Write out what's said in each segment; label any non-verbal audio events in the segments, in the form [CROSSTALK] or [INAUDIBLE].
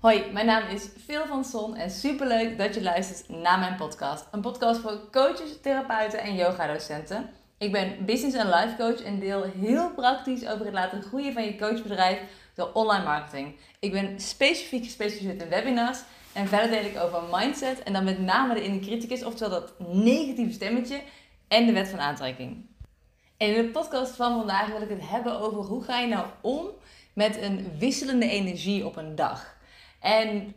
Hoi, mijn naam is Phil van Son en superleuk dat je luistert naar mijn podcast. Een podcast voor coaches, therapeuten en yogadocenten. Ik ben business en life coach en deel heel praktisch over het laten groeien van je coachbedrijf door online marketing. Ik ben specifiek gespecialiseerd in webinars en verder deel ik over mindset en dan met name de inner criticus, oftewel dat negatieve stemmetje en de wet van aantrekking. In de podcast van vandaag wil ik het hebben over hoe ga je nou om met een wisselende energie op een dag. En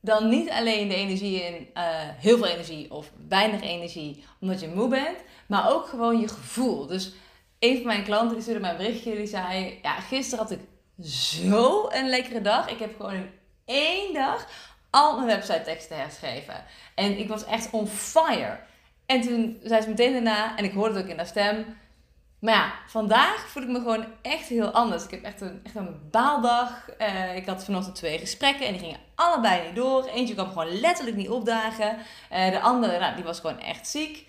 dan niet alleen de energie in uh, heel veel energie of weinig energie omdat je moe bent, maar ook gewoon je gevoel. Dus een van mijn klanten die stuurde mij een berichtje die zei: Ja, gisteren had ik zo een lekkere dag. Ik heb gewoon in één dag al mijn website teksten herschreven. En ik was echt on fire. En toen zei ze meteen daarna, en ik hoorde het ook in haar stem. Maar ja, vandaag voel ik me gewoon echt heel anders. Ik heb echt een, echt een baaldag. Uh, ik had vanochtend twee gesprekken en die gingen allebei niet door. Eentje kwam gewoon letterlijk niet opdagen. Uh, de andere, nou, die was gewoon echt ziek.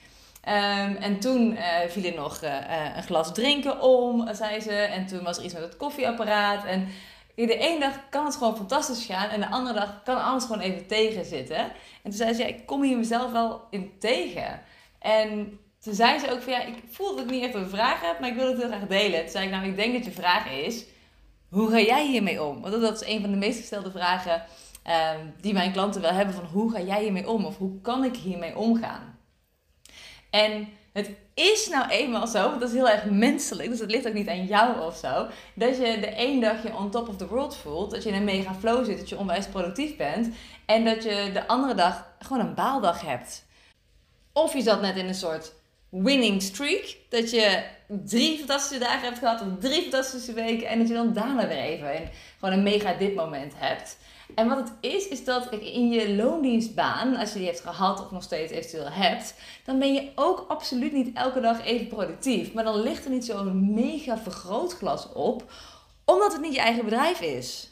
Um, en toen uh, viel er nog een glas drinken om, zei ze. En toen was er iets met het koffieapparaat. En de ene dag kan het gewoon fantastisch gaan en de andere dag kan alles gewoon even tegenzitten. En toen zei ze, ik kom hier mezelf wel in tegen. En toen zei ze ook van, ja, ik voel dat ik niet echt een vraag heb, maar ik wil het heel graag delen. Toen zei ik, nou, ik denk dat je vraag is, hoe ga jij hiermee om? Want dat is een van de meest gestelde vragen um, die mijn klanten wel hebben, van hoe ga jij hiermee om? Of hoe kan ik hiermee omgaan? En het is nou eenmaal zo, want dat is heel erg menselijk, dus het ligt ook niet aan jou of zo, dat je de ene dag je on top of the world voelt, dat je in een mega flow zit, dat je onwijs productief bent en dat je de andere dag gewoon een baaldag hebt. Of je zat net in een soort winning streak, dat je drie fantastische dagen hebt gehad of drie fantastische weken en dat je dan daarna weer even een, gewoon een mega dit moment hebt. En wat het is, is dat in je loondienstbaan, als je die hebt gehad of nog steeds eventueel hebt, dan ben je ook absoluut niet elke dag even productief. Maar dan ligt er niet zo'n mega vergrootglas op, omdat het niet je eigen bedrijf is.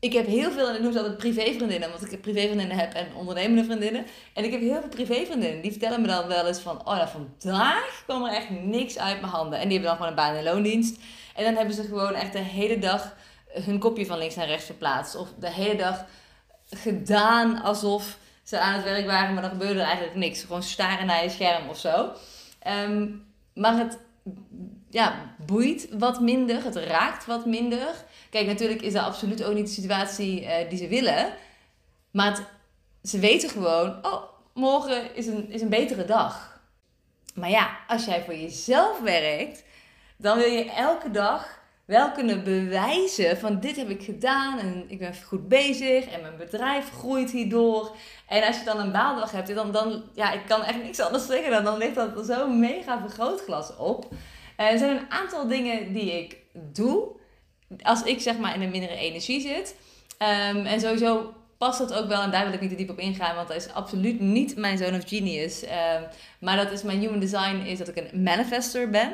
Ik heb heel veel, en ik noem ze altijd privévriendinnen, want ik privévriendinnen heb en ondernemende vriendinnen. En ik heb heel veel privévriendinnen, die vertellen me dan wel eens van, oh nou vandaag kwam er echt niks uit mijn handen. En die hebben dan gewoon een baan in loondienst. En dan hebben ze gewoon echt de hele dag hun kopje van links naar rechts verplaatst. Of de hele dag gedaan alsof ze aan het werk waren, maar dan gebeurde er eigenlijk niks. Gewoon staren naar je scherm of zo. Ehm, maar het ja, boeit wat minder, het raakt wat minder. Kijk, natuurlijk is dat absoluut ook niet de situatie uh, die ze willen. Maar ze weten gewoon, oh, morgen is een, is een betere dag. Maar ja, als jij voor jezelf werkt, dan wil je elke dag wel kunnen bewijzen van dit heb ik gedaan en ik ben goed bezig en mijn bedrijf groeit hierdoor. En als je dan een baaldag hebt, dan, dan ja, ik kan echt niks anders zeggen dan, dan ligt dat zo'n mega vergrootglas op. er zijn een aantal dingen die ik doe als ik zeg maar in een mindere energie zit. Um, en sowieso past dat ook wel, en daar wil ik niet te diep op ingaan, want dat is absoluut niet mijn zone of genius. Um, maar dat is mijn human design, is dat ik een manifester ben.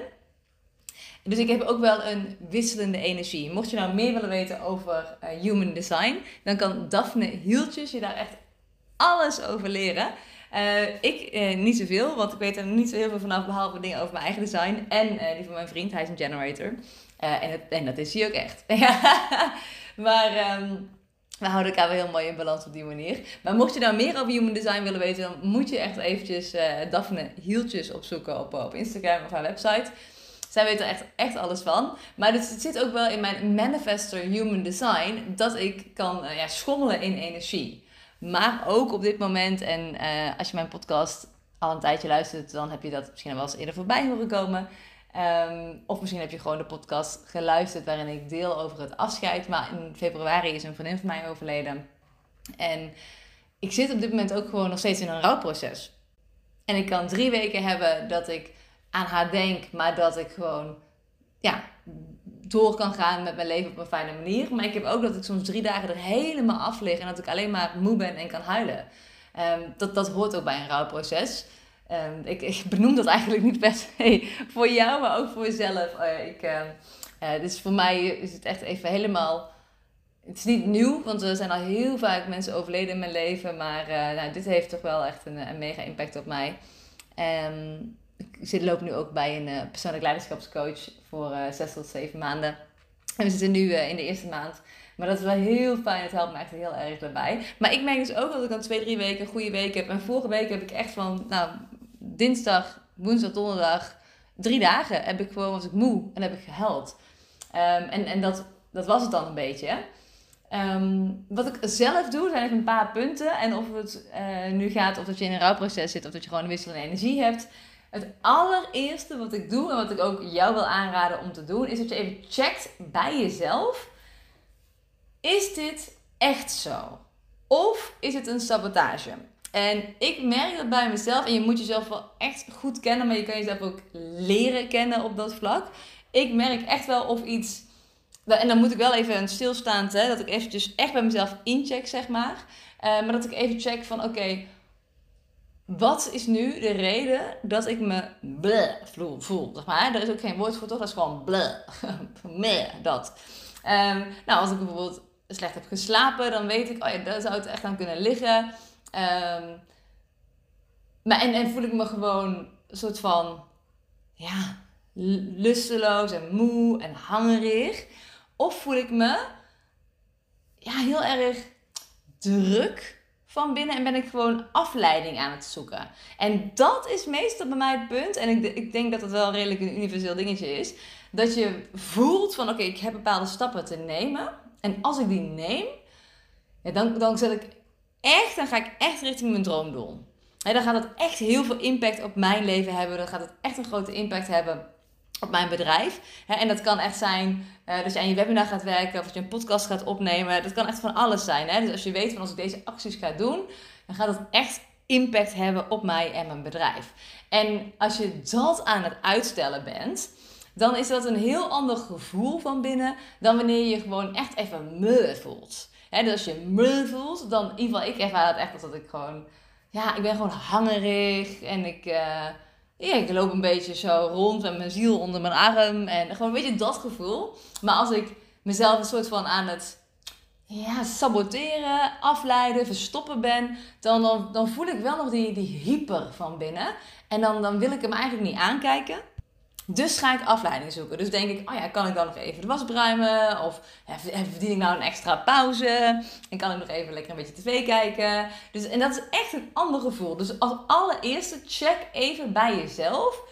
Dus ik heb ook wel een wisselende energie. Mocht je nou meer willen weten over uh, human design, dan kan Daphne Hieltjes je daar echt alles over leren. Uh, ik uh, niet zoveel, want ik weet er niet zo heel veel vanaf, behalve dingen over mijn eigen design en die van mijn vriend. Hij is een generator. en, het, en dat is hij ook echt. [LAUGHS] maar um, we houden elkaar wel heel mooi in balans op die manier. Maar mocht je nou meer over human design willen weten, dan moet je echt eventjes Daphne Hieltjes opzoeken op, op Instagram of haar website. Zij weet er echt, echt alles van. Maar het zit ook wel in mijn manifester human design dat ik kan uh, ja, schommelen in energie. Maar ook op dit moment, en uh, als je mijn podcast al een tijdje luistert, dan heb je dat misschien wel eens eerder voorbij horen komen. Um, of misschien heb je gewoon de podcast geluisterd waarin ik deel over het afscheid. Maar in februari is een vriendin van mij overleden. En ik zit op dit moment ook gewoon nog steeds in een rouwproces. En ik kan drie weken hebben dat ik aan haar denk, maar dat ik gewoon ja, door kan gaan met mijn leven op een fijne manier. Maar ik heb ook dat ik soms drie dagen er helemaal af lig en dat ik alleen maar moe ben en kan huilen. Um, dat, dat hoort ook bij een rouwproces. Um, ik, ik benoem dat eigenlijk niet per se [LAUGHS] voor jou, maar ook voor jezelf. Uh, ik, uh, dus voor mij is het echt even helemaal. Het is niet nieuw, want er zijn al heel vaak mensen overleden in mijn leven. Maar uh, nou, dit heeft toch wel echt een, een mega impact op mij. Ik loop nu ook bij een uh, persoonlijk leiderschapscoach voor uh, zes tot zeven maanden. En we zitten nu uh, in de eerste maand Maar dat is wel heel fijn. Het helpt me echt heel erg daarbij. Maar ik merk dus ook dat ik dan twee, drie weken een goede week heb. En vorige week heb ik echt van, nou, dinsdag, woensdag, donderdag, drie dagen heb ik gewoon, was ik moe en heb ik gehuild. Ehm, en en dat, dat was het dan een beetje. Ehm, wat ik zelf doe, zijn even een paar punten. En of het nu gaat of dat je in een rouwproces zit of dat je gewoon een wisselende energie hebt. Het allereerste wat ik doe en wat ik ook jou wil aanraden om te doen, is dat je even checkt bij jezelf. Is dit echt zo? Of is het een sabotage? En ik merk dat bij mezelf, en je moet jezelf wel echt goed kennen, maar je kan jezelf ook leren kennen op dat vlak. Ik merk echt wel of iets en dan moet ik wel even stilstaand, hè, dat ik eventjes echt bij mezelf incheck, zeg maar. Uh, maar dat ik even check van, oké, wat is nu de reden dat ik me bleh voel, zeg maar. Er is ook geen woord voor, toch? Dat is gewoon bleh, [LAUGHS] meh, dat. Um, nou, als ik bijvoorbeeld slecht heb geslapen, dan weet ik, oh ja, daar zou het echt aan kunnen liggen. Um, maar en, en voel ik me gewoon een soort van, ja, lusteloos en moe en hangerig. Of voel ik me ja, heel erg druk van binnen en ben ik gewoon afleiding aan het zoeken. En dat is meestal bij mij het punt. En ik, ik denk dat het wel redelijk een universeel dingetje is. Dat je voelt van oké, ik heb bepaalde stappen te nemen. En als ik die neem, dan, dan zet ik echt, dan ga ik echt richting mijn droomdoel. En dan gaat het echt heel veel impact op mijn leven hebben. Dan gaat het echt een grote impact hebben op mijn bedrijf. En dat kan echt zijn uh, dat je aan je webinar gaat werken of dat je een podcast gaat opnemen. Dat kan echt van alles zijn. Hè? Dus als je weet van als ik deze acties ga doen, dan gaat het echt impact hebben op mij en mijn bedrijf. En als je dat aan het uitstellen bent, dan is dat een heel ander gevoel van binnen dan wanneer je gewoon echt even me voelt. dus als je me voelt, dan in ieder geval ik ervaar het echt dat ik gewoon, ja, ik ben gewoon hangerig en ik... Uh, ja, ik loop een beetje zo rond met mijn ziel onder mijn arm. En gewoon een beetje dat gevoel. Maar als ik mezelf een soort van aan het ja, saboteren, afleiden, verstoppen ben, dan, dan, dan voel ik wel nog die, die hyper van binnen. En dan, dan wil ik hem eigenlijk niet aankijken. Dus ga ik afleiding zoeken. Dus denk ik, oh ja, kan ik dan nog even de was opruimen? Of verdien ik nou een extra pauze? En kan ik nog even lekker een beetje tv kijken? Dus, en dat is echt een ander gevoel. Dus als allereerste, check even bij jezelf.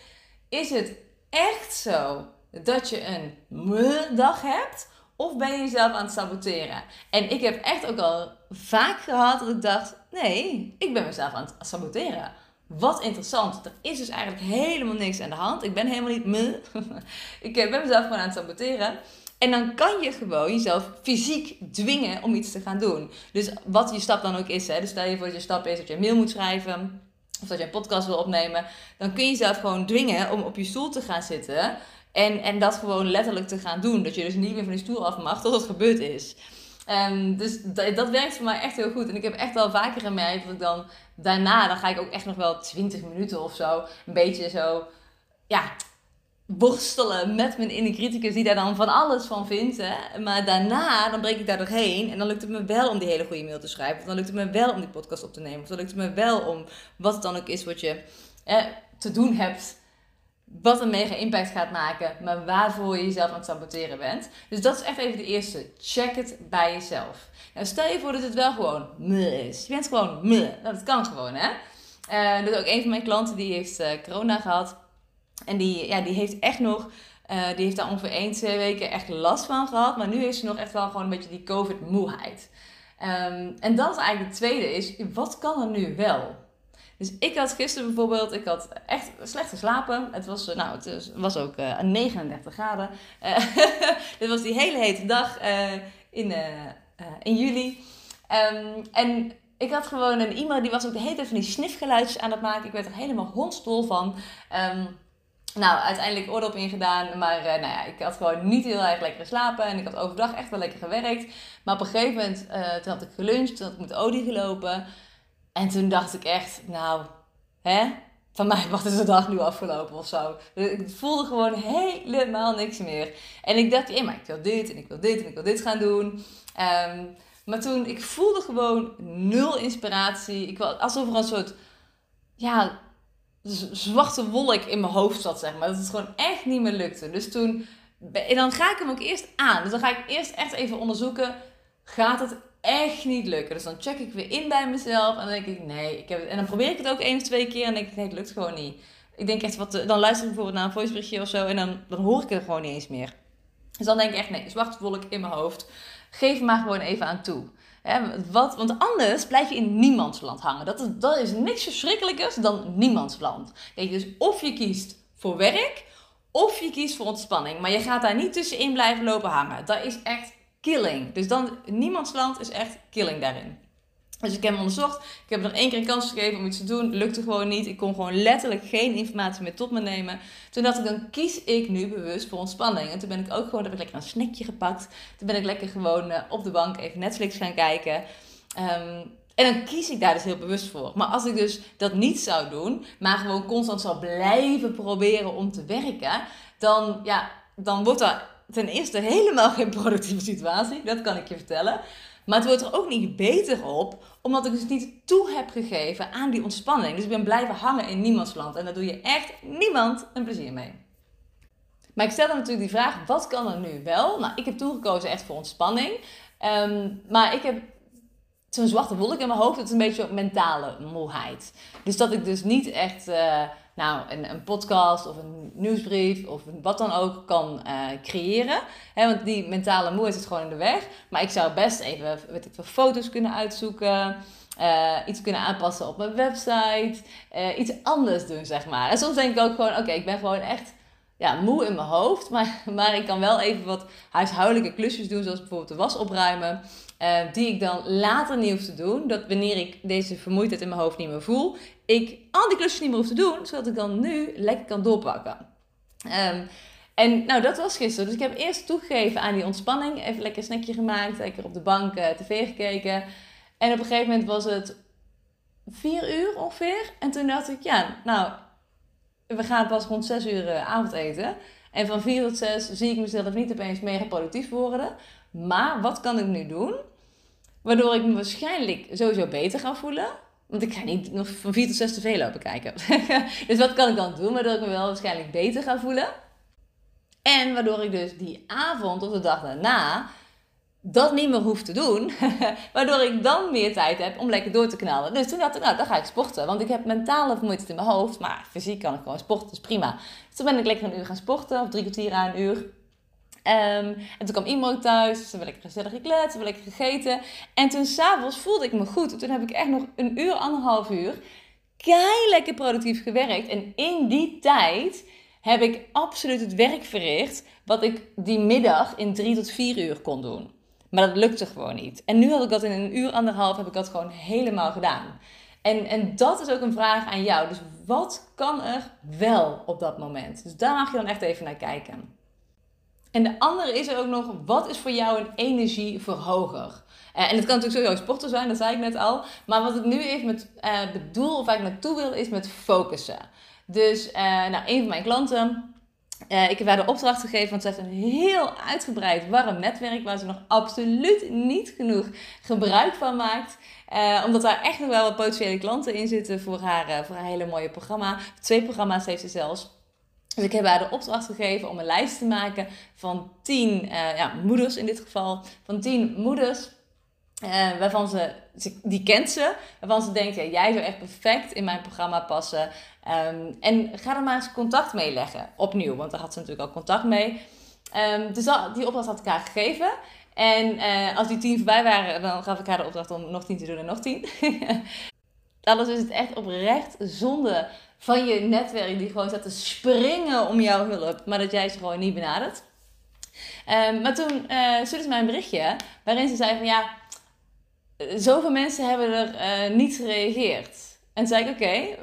Is het echt zo dat je een dag hebt? Of ben je jezelf aan het saboteren? En ik heb echt ook al vaak gehad dat ik dacht: nee, ik ben mezelf aan het saboteren. Wat interessant. Er is dus eigenlijk helemaal niks aan de hand. Ik ben helemaal niet me. [LAUGHS] ik eh, ben mezelf gewoon aan het saboteren. En dan kan je gewoon jezelf fysiek dwingen om iets te gaan doen. Dus wat je stap dan ook is. Hè. Dus stel je voor dat je stap is dat je een mail moet schrijven. Of dat je een podcast wil opnemen. Dan kun je jezelf gewoon dwingen om op je stoel te gaan zitten. En, en dat gewoon letterlijk te gaan doen. Dat je dus niet meer van die stoel af mag tot het gebeurd is. Um, dus dat, werkt voor mij echt heel goed. En ik heb echt wel vaker gemerkt dat ik dan daarna, dan ga ik ook echt nog wel 20 minuten of zo, een beetje zo, ja, worstelen met mijn inner criticus die daar dan van alles van vindt. Hè? Maar daarna, dan breek ik daar doorheen en dan lukt het me wel om die hele goede mail te schrijven. Of dan lukt het me wel om die podcast op te nemen. Of dan lukt het me wel om wat het dan ook is wat je te doen hebt wat een mega impact gaat maken, maar waarvoor je jezelf aan het saboteren bent. Dus dat is echt even de eerste. Check het bij jezelf. Nou, stel je voor dat het wel gewoon meh is. Je bent gewoon meh. Nou, dat kan gewoon, hè? Uh, dus ook een van mijn klanten die heeft uh, corona gehad. En die, ja, die heeft echt nog, uh, die heeft daar ongeveer 1, 2 weken echt last van gehad. Maar nu heeft ze nog echt wel gewoon een beetje die COVID-moeheid. Um, en dat is eigenlijk het tweede is, wat kan er nu wel? Dus ik had gisteren bijvoorbeeld, ik had echt slecht geslapen. Het was, eh, nou, het was ook uh, 39 graden. Uh, [LAUGHS] dit was die hele hete dag in, in juli. Um, en ik had gewoon een iemand die was ook de hele tijd van die snifgeluidjes aan het maken. Ik werd er helemaal hondstol van. Um, nou, uiteindelijk oordop ingedaan. Maar nou ja, ik had gewoon niet heel erg lekker geslapen. En ik had overdag echt wel lekker gewerkt. Maar op een gegeven moment, toen had ik geluncht. Toen had ik met Odie gelopen. En toen dacht ik echt, nou, hè? Van mij, [LAUGHS] wat is de dag nu afgelopen of zo? Ik voelde gewoon helemaal niks meer. En ik dacht, ja, maar ik wil dit en ik wil dit en ik wil dit gaan doen. Um, maar toen, ik voelde gewoon nul inspiratie. Ik was alsof er een soort, ja, zwarte wolk in mijn hoofd zat, zeg maar. Dat het gewoon echt niet meer lukte. Dus toen, en dan ga ik hem ook eerst aan. Dus dan ga ik eerst echt even onderzoeken gaat het echt niet lukken. Dus dan check ik weer in bij mezelf en dan denk ik, nee, ik heb het. En dan probeer ik het ook één of twee keer en denk ik, nee, het lukt gewoon niet. Ik denk echt, wat, dan luister ik bijvoorbeeld naar een voiceberichtje of zo en dan, dan hoor ik het gewoon niet eens meer. Dus dan denk ik echt, nee, zwarte wolk in mijn hoofd. Geef maar gewoon even aan toe. wat, want anders blijf je in niemands land hangen. Dat is, dat is niks verschrikkelijkers dan niemands land. Kijk, dus of je kiest voor werk, of je kiest voor ontspanning. Maar je gaat daar niet tussenin blijven lopen hangen. Dat is echt killing. Dus dan, niemands land is echt killing daarin. Dus ik heb hem onderzocht. Ik heb er één keer een kans gegeven om iets te doen. Lukte gewoon niet. Ik kon gewoon letterlijk geen informatie meer tot me nemen. Toen dacht ik, dan kies ik nu bewust voor ontspanning. En toen ben ik ook gewoon, heb ik lekker een snackje gepakt. Toen ben ik lekker gewoon uh, op de bank even Netflix gaan kijken. Um, en dan kies ik daar dus heel bewust voor. Maar als ik dus dat niet zou doen, maar gewoon constant zou blijven proberen om te werken, dan, ja, dan wordt dat ten eerste helemaal geen productieve situatie. Dat kan ik je vertellen. Maar het wordt er ook niet beter op, omdat ik dus niet toe heb gegeven aan die ontspanning. Dus ik ben blijven hangen in niemands land. En daar doe je echt niemand een plezier mee. Maar ik stel dan natuurlijk die vraag, wat kan er nu wel? Nou, ik heb toegekozen echt voor ontspanning. Ehm, maar ik heb zo'n zwarte wolk in mijn hoofd. Het is een beetje mentale moeheid. Dus dat ik dus niet echt... Uh, nou, een, een, podcast of een nieuwsbrief of wat dan ook kan uh, creëren. He, want die mentale moeheid is gewoon in de weg. Maar ik zou best even weet ik, foto's kunnen uitzoeken. Uh, iets kunnen aanpassen op mijn website. Uh, iets anders doen, zeg maar. En soms denk ik ook gewoon, oké, ik ben gewoon echt ja, moe in mijn hoofd. [LAUGHS] Maar, maar ik kan wel even wat huishoudelijke klusjes doen, zoals bijvoorbeeld de was opruimen. Die ik dan later niet hoef te doen. Dat wanneer ik deze vermoeidheid in mijn hoofd niet meer voel, ik al die klusjes niet meer hoef te doen, zodat ik dan nu lekker kan doorpakken. Um, en nou, dat was gisteren. Dus ik heb eerst toegegeven aan die ontspanning. Even lekker een snackje gemaakt, lekker op de bank uh, tv gekeken. En op een gegeven moment was het vier uur ongeveer. En toen dacht ik, ja, nou, we gaan pas rond zes uur uh, avondeten. En van vier tot zes zie ik mezelf niet opeens mega productief worden. Maar wat kan ik nu doen? Waardoor ik me waarschijnlijk sowieso beter ga voelen. Want ik ga niet nog van 4 tot 6 tv lopen kijken. [LAUGHS] dus wat kan ik dan doen waardoor ik me wel waarschijnlijk beter ga voelen? En waardoor ik dus die avond of de dag daarna dat niet meer hoef te doen. [LAUGHS] waardoor ik dan meer tijd heb om lekker door te knallen. Dus toen dacht ik, nou, dan ga ik sporten. Want ik heb mentale vermoeidheid in mijn hoofd. Maar fysiek kan ik gewoon sporten, dus prima. Dus toen ben ik lekker een uur gaan sporten. Of drie kwartier aan een uur. Um, en toen kwam iemand thuis, dus toen heb ik gezellig gekletst, heb ik gegeten. En toen s'avonds voelde ik me goed. Toen heb ik echt nog een uur, anderhalf uur kei productief gewerkt. En in die tijd heb ik absoluut het werk verricht wat ik die middag in drie tot vier uur kon doen. Maar dat lukte gewoon niet. En nu had ik dat in een uur, anderhalf, heb ik dat gewoon helemaal gedaan. En, en dat is ook een vraag aan jou. Dus wat kan er wel op dat moment? Dus daar mag je dan echt even naar kijken. En de andere is er ook nog, wat is voor jou een energieverhoger? Uh, en het kan natuurlijk sowieso sporten zijn, dat zei ik net al. Maar wat ik nu even met bedoel, of waar ik naartoe wil, is met focussen. Dus uh, nou, een van mijn klanten, ik heb haar de opdracht gegeven, want ze heeft een heel uitgebreid warm netwerk waar ze nog absoluut niet genoeg gebruik van maakt. omdat daar echt nog wel wat potentiële klanten in zitten voor haar, voor haar hele mooie programma. Twee programma's heeft ze zelfs. Dus ik heb haar de opdracht gegeven om een lijst te maken van tien uh, ja, moeders in dit geval. Van tien moeders uh, waarvan ze, die kent ze, waarvan ze denkt, jij zou echt perfect in mijn programma passen. Um, en ga er maar eens contact mee leggen, opnieuw, want daar had ze natuurlijk al contact mee. Um, dus dat, die opdracht had ik haar gegeven. En uh, als die tien voorbij waren, dan gaf ik haar de opdracht om nog tien te doen en nog tien. [LAUGHS] Alles is het echt oprecht zonde van je netwerk die gewoon staat te springen om jouw hulp, maar dat jij ze gewoon niet benadert. Um, maar toen uh, stuurde ze mij een berichtje waarin ze zei van ja, zoveel mensen hebben er uh, niet gereageerd. En toen zei ik oké,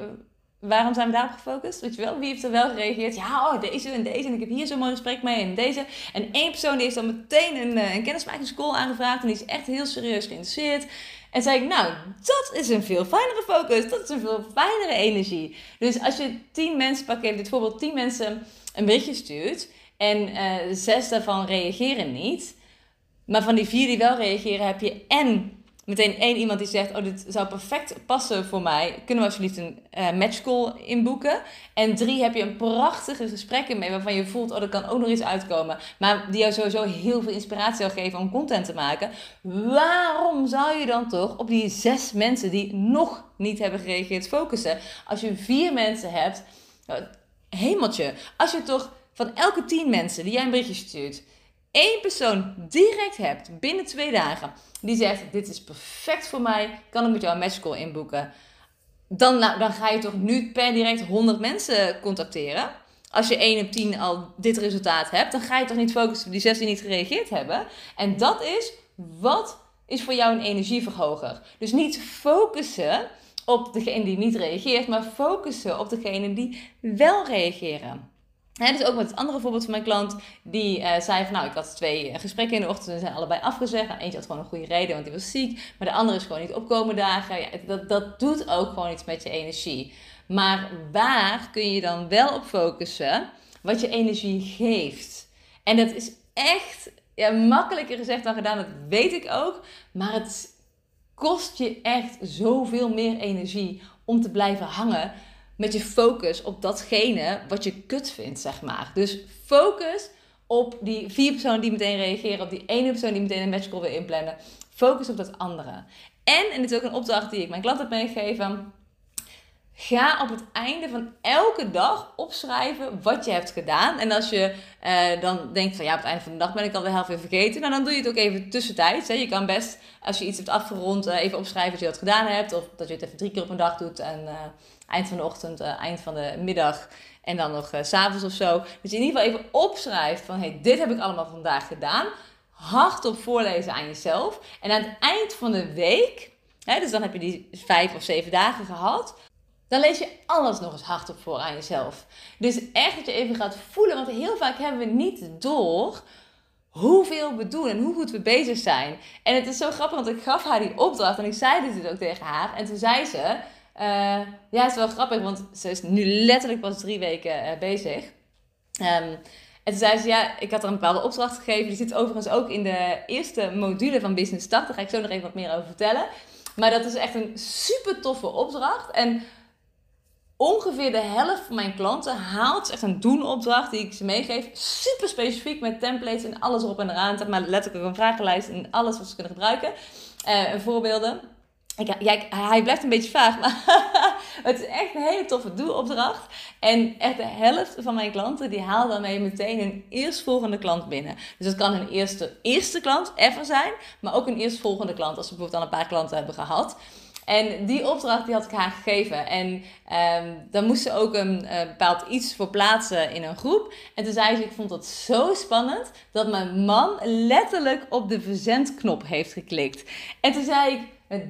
waarom zijn we daarop gefocust? Weet je wel, wie heeft er wel gereageerd? Ja, oh, deze en deze. En ik heb hier zo'n mooi gesprek mee en deze. En één persoon die heeft dan meteen een, eh, een kennismakingscall aangevraagd. En die is echt heel serieus geïnteresseerd. En zei ik, nou, dat is een veel fijnere focus. Dat is een veel fijnere energie. Dus als je tien mensen, pak even dit voorbeeld, tien mensen een berichtje stuurt. En uh, zes daarvan reageren niet. Maar van die vier die wel reageren heb je en meteen één iemand die zegt: Oh, dit zou perfect passen voor mij. Kunnen we alsjeblieft een uh, matchcall inboeken? En drie, heb je een prachtige gesprekken mee waarvan je voelt: Oh, er kan ook nog iets uitkomen. Maar die jou sowieso heel veel inspiratie zal geven om content te maken. Waarom zou je dan toch op die zes mensen die nog niet hebben gereageerd focussen? Als je vier mensen hebt, nou, hemeltje. Als je toch van elke tien mensen die jij een berichtje stuurt één persoon direct hebt binnen twee dagen die zegt: Dit is perfect voor mij, kan ik met jou een matchcall inboeken? Dan, dan ga je toch nu per direct 100 mensen contacteren. Als je 1 op 10 al dit resultaat hebt, dan ga je toch niet focussen op die 6 die niet gereageerd hebben. En dat is wat is voor jou een energieverhoger. Dus niet focussen op degene die niet reageert, maar focussen op degene die wel reageren. Dus ook met het andere voorbeeld van mijn klant, die uh, zei van nou, ik had twee gesprekken in de ochtend en zijn allebei afgezegd. Nou, eentje had gewoon een goede reden, want die was ziek. Maar de andere is gewoon niet opkomen dagen. Ja, dat, dat doet ook gewoon iets met je energie. Maar waar kun je dan wel op focussen wat je energie geeft? En dat is echt ja, makkelijker gezegd dan gedaan, dat weet ik ook. Maar het kost je echt zoveel meer energie om te blijven hangen met je focus op datgene wat je kut vindt, zeg maar. Dus focus op die vier personen die meteen reageren, op die ene persoon die meteen een matchcall wil inplannen. Focus op dat andere. En, en dit is ook een opdracht die ik mijn klant heb meegegeven. Ga op het einde van elke dag opschrijven wat je hebt gedaan. En als je uh, dan denkt van ja, op het einde van de dag ben ik al de helft weer vergeten. Nou, dan doe je het ook even tussentijds. Hè. Je kan best, als je iets hebt afgerond, uh, even opschrijven dat je dat gedaan hebt. Of dat je het even drie keer op een dag doet. En uh, eind van de ochtend, eind van de middag. En dan nog s s'avonds of zo. Dus je in ieder geval even opschrijft van hey, dit heb ik allemaal vandaag gedaan. Hardop voorlezen aan jezelf. En aan het eind van de week, dus dan heb je die vijf of zeven dagen gehad dan lees je alles nog eens hardop voor aan jezelf. Dus echt dat je even gaat voelen, want heel vaak hebben we niet door hoeveel we doen en hoe goed we bezig zijn. En het is zo grappig, want ik gaf haar die opdracht en ik zei dit ook tegen haar. En toen zei ze, uh, ja, het is wel grappig, want ze is nu letterlijk pas drie weken uh, bezig. Um, en toen zei ze, ja, ik had haar een bepaalde opdracht gegeven. Die zit overigens ook in de eerste module van Business Start. Daar ga ik zo nog even wat meer over vertellen. Maar dat is echt een super toffe opdracht. En ongeveer de helft van mijn klanten haalt echt een doen-opdracht die ik ze meegeef. Super specifiek met templates en alles erop en eraan. Zeg maar letterlijk een vragenlijst en alles wat ze kunnen gebruiken. Uh, voorbeelden. Ik, hij blijft een beetje vaag, maar [LAUGHS] het is echt een hele toffe doelopdracht. En echt de helft van mijn klanten die haalt daarmee meteen een eerstvolgende klant binnen. Dus het kan een eerste, eerste klant ever zijn, maar ook een eerstvolgende klant als ze bijvoorbeeld al een paar klanten hebben gehad. En die opdracht die had ik haar gegeven. En um, dan moest ze ook een uh, bepaald iets voor plaatsen in een groep. En toen zei ze, ik vond dat zo spannend dat mijn man letterlijk op de verzendknop heeft geklikt. En toen zei ik,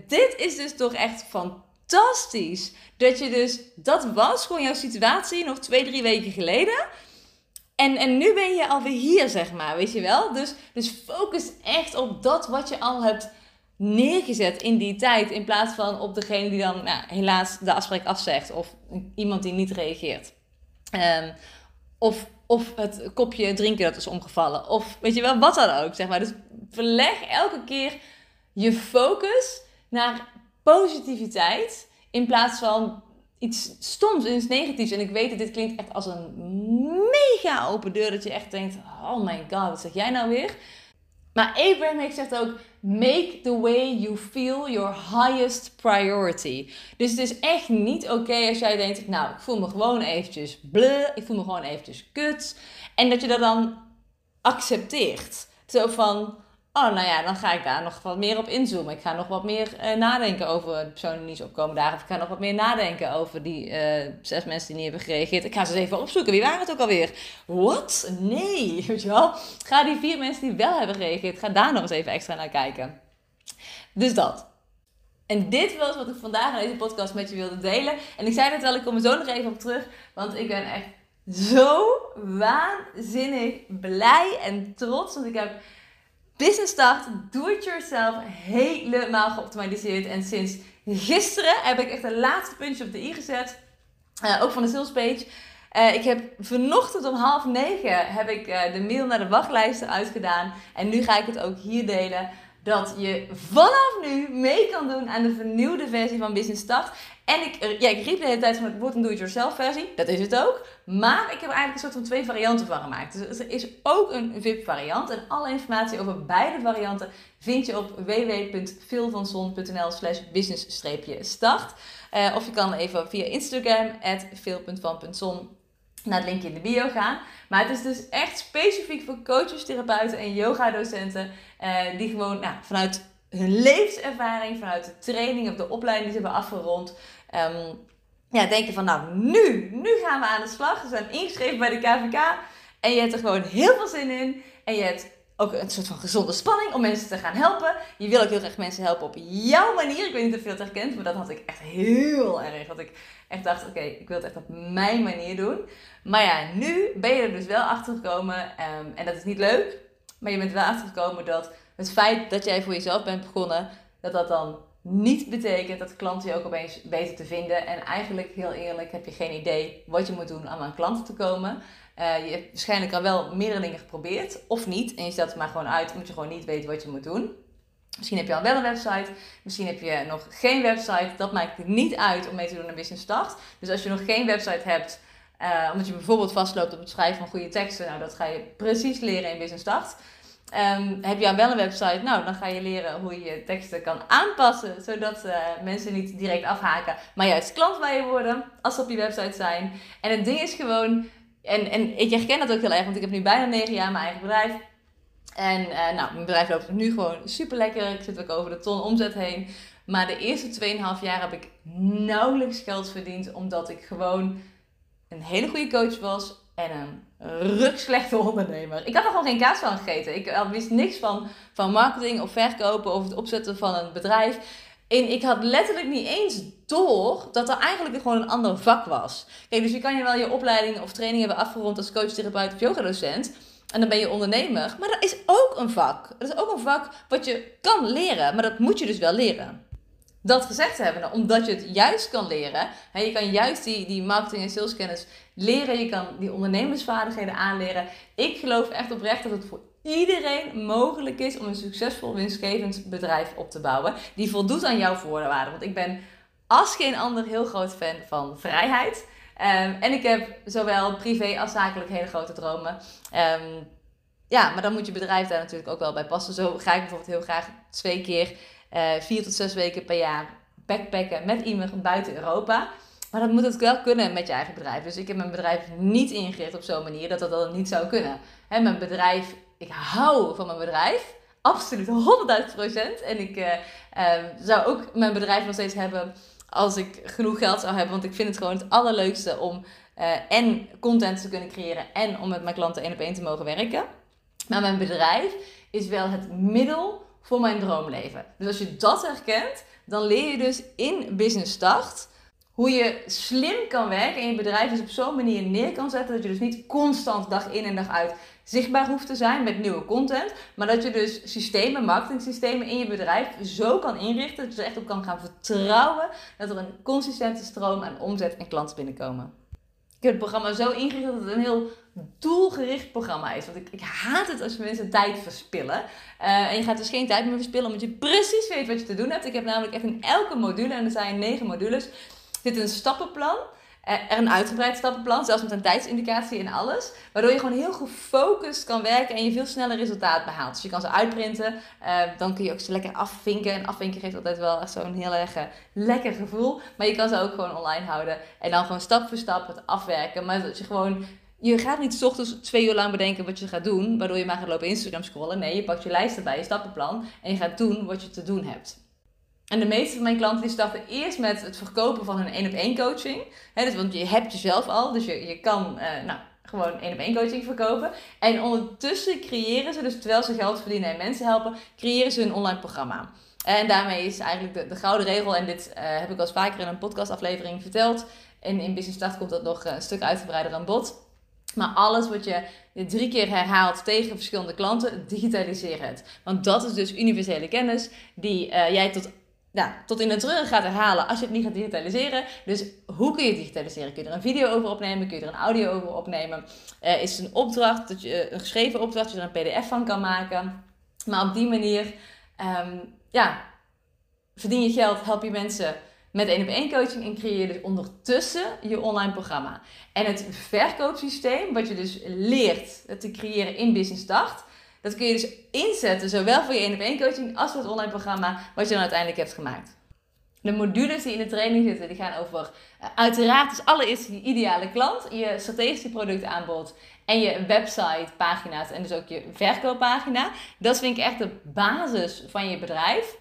dit is dus toch echt fantastisch. Dat je dus, dat was gewoon jouw situatie nog twee, drie weken geleden. En, en nu ben je alweer hier, zeg maar, weet je wel? Dus, dus focus echt op dat wat je al hebt neergezet in die tijd. In plaats van op degene die dan nou, helaas de afspraak afzegt. Of iemand die niet reageert. Um, of, of het kopje drinken dat is omgevallen. Of weet je wel, wat dan ook. Zeg maar. Dus verleg elke keer je focus naar positiviteit. In plaats van iets stoms iets negatiefs. En ik weet dat dit klinkt echt als een mega open deur. Dat je echt denkt, oh my god, wat zeg jij nou weer? Maar Abraham heeft zegt ook: Make the way you feel your highest priority. Dus het is echt niet oké als jij denkt: Nou, ik voel me gewoon eventjes bleh, ik voel me gewoon eventjes kut. En dat je dat dan accepteert. Zo van: Oh, nou ja, dan ga ik daar nog wat meer op inzoomen. Ik ga nog wat meer uh, nadenken over de personen die niet opkomen dagen. Of ik ga nog wat meer nadenken over die uh, zes mensen die niet hebben gereageerd. Ik ga ze eens even opzoeken. Wie waren het ook alweer? Wat? Nee, [LAUGHS] weet je wel? Ga die vier mensen die wel hebben gereageerd, ga daar nog eens even extra naar kijken. Dus dat. En dit was wat ik vandaag in deze podcast met je wilde delen. En ik zei het wel, ik kom er zo nog even op terug. Want ik ben echt zo waanzinnig blij en trots. Want ik heb Business Start, do it yourself, helemaal geoptimaliseerd. En sinds gisteren heb ik echt een laatste puntje op de i gezet. Uh, ook van de sales page. Uh, ik heb vanochtend om half negen heb ik uh, de mail naar de wachtlijst eruit gedaan. En nu ga ik het ook hier delen. dat je vanaf nu mee kan doen aan de vernieuwde versie van Business Start. En ik, eh, ja, ik riep de hele tijd van het wordt een do-it-yourself versie. Dat is het ook. Maar ik heb er eigenlijk een soort van twee varianten van gemaakt. Dus er is ook een VIP variant. En alle informatie over beide varianten vind je op www.veelvanzon.nl slash business-start. Uh, of je kan even via Instagram, at naar het linkje in de bio gaan. Maar het is dus echt specifiek voor coaches, therapeuten en yoga-docenten. Uh, die gewoon nou, vanuit hun levenservaring, vanuit de training of de opleiding die ze hebben afgerond. Um, ja, denken van nou, nu, nu gaan we aan de slag. Ze zijn ingeschreven bij de KVK. En je hebt er gewoon heel veel zin in. En je hebt ook een soort van gezonde spanning om mensen te gaan helpen. Je wil ook heel graag mensen helpen op jouw manier. Ik weet niet of je dat herkent, maar dat had ik echt heel erg. Dat ik echt dacht, oké, ik wil het echt op mijn manier doen. Maar ja, nu ben je er dus wel achter gekomen. Um, en dat is niet leuk. Maar je bent wel achter gekomen dat het feit dat jij voor jezelf bent begonnen, dat dat dan niet betekent dat klanten je ook opeens beter te vinden. En eigenlijk, heel eerlijk, heb je geen idee wat je moet doen om aan klanten te komen. Uh, je hebt waarschijnlijk al wel meerdere dingen geprobeerd, of niet. En je stelt het maar gewoon uit, omdat je gewoon niet weet wat je moet doen. Misschien heb je al wel een website, misschien heb je nog geen website. Dat maakt niet uit om mee te doen aan Business Start. Dus als je nog geen website hebt, uh, omdat je bijvoorbeeld vastloopt op het schrijven van goede teksten, nou dat ga je precies leren in Business Start. Um, heb je wel een website? Nou, dan ga je leren hoe je je teksten kan aanpassen, zodat uh, mensen niet direct afhaken, maar juist klant bij je worden als ze op je website zijn. En het ding is gewoon, en, en ik herken dat ook heel erg, want ik heb nu bijna negen jaar mijn eigen bedrijf. En uh, nou, mijn bedrijf loopt nu gewoon super lekker. Ik zit ook over de ton omzet heen. Maar de eerste 2,5 jaar heb ik nauwelijks geld verdiend, omdat ik gewoon een hele goede coach was en een rukslechte ondernemer. Ik had er gewoon geen kaas van gegeten. Ik wist niks van, van marketing of verkopen of het opzetten van een bedrijf. En ik had letterlijk niet eens door dat er eigenlijk gewoon een ander vak was. Kijk, dus je kan je wel je opleiding of training hebben afgerond als coach, therapeut of yogadocent. En dan ben je ondernemer. Maar dat is ook een vak. Dat is ook een vak wat je kan leren. Maar dat moet je dus wel leren. Dat gezegd hebben, omdat je het juist kan leren. Je kan juist die, die marketing- en saleskennis leren. Je kan die ondernemersvaardigheden aanleren. Ik geloof echt oprecht dat het voor iedereen mogelijk is om een succesvol winstgevend bedrijf op te bouwen. Die voldoet aan jouw voorwaarden. Want ik ben als geen ander heel groot fan van vrijheid. Um, en ik heb zowel privé als zakelijk hele grote dromen. Um, ja, maar dan moet je bedrijf daar natuurlijk ook wel bij passen. Zo ga ik bijvoorbeeld heel graag twee keer, uh, vier tot zes weken per jaar backpacken met iemand buiten Europa. Maar dat moet het wel kunnen met je eigen bedrijf. Dus ik heb mijn bedrijf niet ingericht op zo'n manier dat dat dan niet zou kunnen. Hè, mijn bedrijf, ik hou van mijn bedrijf. Absoluut 100.000 procent. En ik uh, uh, zou ook mijn bedrijf nog steeds hebben als ik genoeg geld zou hebben. Want ik vind het gewoon het allerleukste om uh, en content te kunnen creëren en om met mijn klanten één op één te mogen werken. Maar mijn bedrijf is wel het middel voor mijn droomleven. Dus als je dat herkent, dan leer je dus in Business Start hoe je slim kan werken en je bedrijf dus op zo'n manier neer kan zetten dat je dus niet constant dag in en dag uit zichtbaar hoeft te zijn met nieuwe content, maar dat je dus systemen, marketingsystemen in je bedrijf zo kan inrichten dat je er echt op kan gaan vertrouwen dat er een consistente stroom aan omzet en klanten binnenkomen. Ik heb het programma zo ingericht dat het een heel doelgericht programma is. Want ik, ik haat het als mensen tijd verspillen. Uh, en je gaat dus geen tijd meer verspillen omdat je precies weet wat je te doen hebt. Ik heb namelijk echt in elke module, en er zijn negen modules, zit een stappenplan. Er een uitgebreid stappenplan, zelfs met een tijdsindicatie en alles. Waardoor je gewoon heel gefocust kan werken en je veel sneller resultaat behaalt. Dus je kan ze uitprinten, uh, dan kun je ook ze lekker afvinken. En afvinken geeft altijd wel zo'n heel erg lekker gevoel. Maar je kan ze ook gewoon online houden en dan gewoon stap voor stap het afwerken. Maar dat je gewoon je gaat niet s ochtends twee uur lang bedenken wat je gaat doen, waardoor je maar gaat lopen Instagram scrollen. Nee, je pakt je lijst erbij, je stappenplan en je gaat doen wat je te doen hebt. En de meeste van mijn klanten starten eerst met het verkopen van hun één op één coaching. dus, want je hebt jezelf al, dus je, je kan uh, nou, gewoon één op één coaching verkopen. En ondertussen creëren ze, dus terwijl ze geld verdienen en mensen helpen, creëren ze een online programma. En daarmee is eigenlijk de, de gouden regel, en dit uh, heb ik al eens vaker in een podcastaflevering verteld. En in Business Start komt dat nog een stuk uitgebreider aan bod. Maar alles wat je drie keer herhaalt tegen verschillende klanten, digitaliseer het. Want dat is dus universele kennis die uh, jij tot nou, tot in de treuren gaat herhalen als je het niet gaat digitaliseren. Dus hoe kun je digitaliseren? Kun je er een video over opnemen? Kun je er een audio over opnemen? Uh, is het een opdracht, dat je, een geschreven opdracht, dat je er een pdf van kan maken? Maar op die manier ehm, ja, verdien je geld, help je mensen met één op één coaching en creëer je dus ondertussen je online programma. En het verkoopsysteem, wat je dus leert te creëren in Business Start, dat kun je dus inzetten, zowel voor je één op één coaching als voor het online programma, wat je dan uiteindelijk hebt gemaakt. De modules die in de training zitten, die gaan over uh, uiteraard dus allereerst je ideale klant, je strategische productaanbod en je website pagina's en dus ook je verkooppagina. Dat vind ik echt de basis van je bedrijf.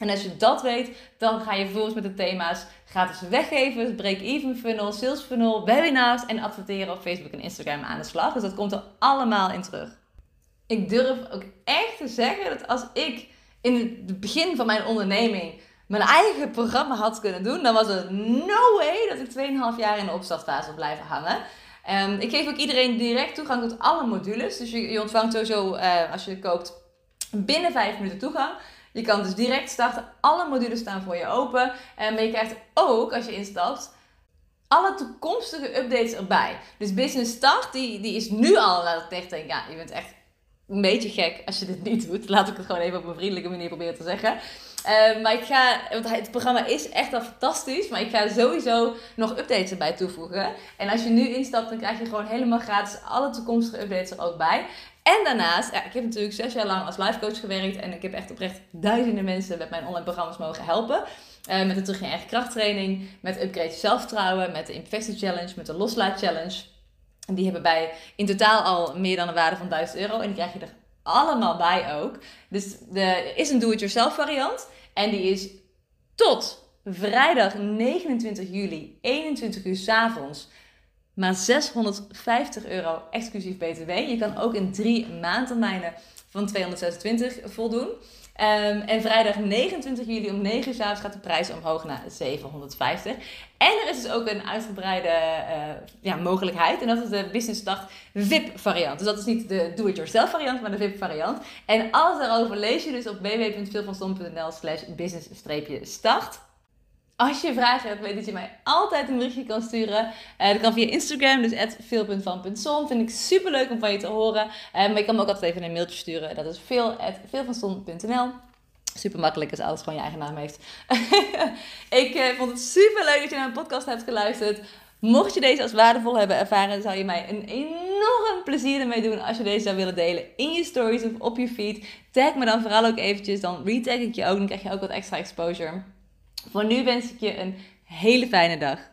En als je dat weet, dan ga je vervolgens met de thema's gratis weggeven, break-even funnel, sales funnel, webinars en adverteren op Facebook en Instagram aan de slag. Dus dat komt er allemaal in terug. Ik durf ook echt te zeggen dat als ik in het begin van mijn onderneming mijn eigen programma had kunnen doen, dan was er no way dat ik 2,5 jaar in de opstartfase zou blijven hangen. Um, ik geef ook iedereen direct toegang tot alle modules. Dus je, ontvangt sowieso, uh, als je koopt, binnen 5 minuten toegang. Je kan dus direct starten. Alle modules staan voor je open. En je krijgt ook, als je instapt, alle toekomstige updates erbij. Dus Business Start, die, die is nu al, dat ik echt denk, ja, je bent echt een beetje gek als je dit niet doet. Laat ik het gewoon even op een vriendelijke manier proberen te zeggen. Uh, maar ik ga, want het programma is echt al fantastisch, maar ik ga sowieso nog updates erbij toevoegen. En als je nu instapt, dan krijg je gewoon helemaal gratis alle toekomstige updates er ook bij. En daarnaast, ja, ik heb natuurlijk zes jaar lang als life coach gewerkt en ik heb echt oprecht duizenden mensen met mijn online programma's mogen helpen. Uh, met de terug in eigen krachttraining, met upgrade zelfvertrouwen, met de Investor Challenge, met de loslaat challenge. En die hebben bij in totaal al meer dan een waarde van 1000 euro. En die krijg je er allemaal bij ook. Dus er is een do-it-yourself variant. En die is tot vrijdag 29 juli, 21 uur s avonds, maar 650 euro exclusief BTW. Je kan ook in drie maandtermijnen van 226 voldoen. Um, en vrijdag 29 juli om 9 uur gaat de prijs omhoog naar 750. En er is dus ook een uitgebreide uh, ja, mogelijkheid. En dat is de Business Start VIP variant. Dus dat is niet de do-it-yourself variant, maar de VIP variant. En alles daarover lees je dus op www.veelvanstom.nl slash business-start. Als je vragen hebt, weet dat je mij altijd een berichtje kan sturen. Uh, dat kan via Instagram, dus veel.van.son. Vind ik super leuk om van je te horen. Uh, maar je kan me ook altijd even een mailtje sturen. Dat is veel.veelvanson.nl. Super makkelijk als alles gewoon je eigen naam heeft. [LAUGHS] ik uh, vond het super leuk dat je naar mijn podcast hebt geluisterd. Mocht je deze als waardevol hebben ervaren, zou je mij een enorm plezier ermee doen als je deze zou willen delen in je stories of op je feed. Tag me dan vooral ook eventjes, dan retag ik je ook, dan krijg je ook wat extra exposure. Voor nu wens ik je een hele fijne dag.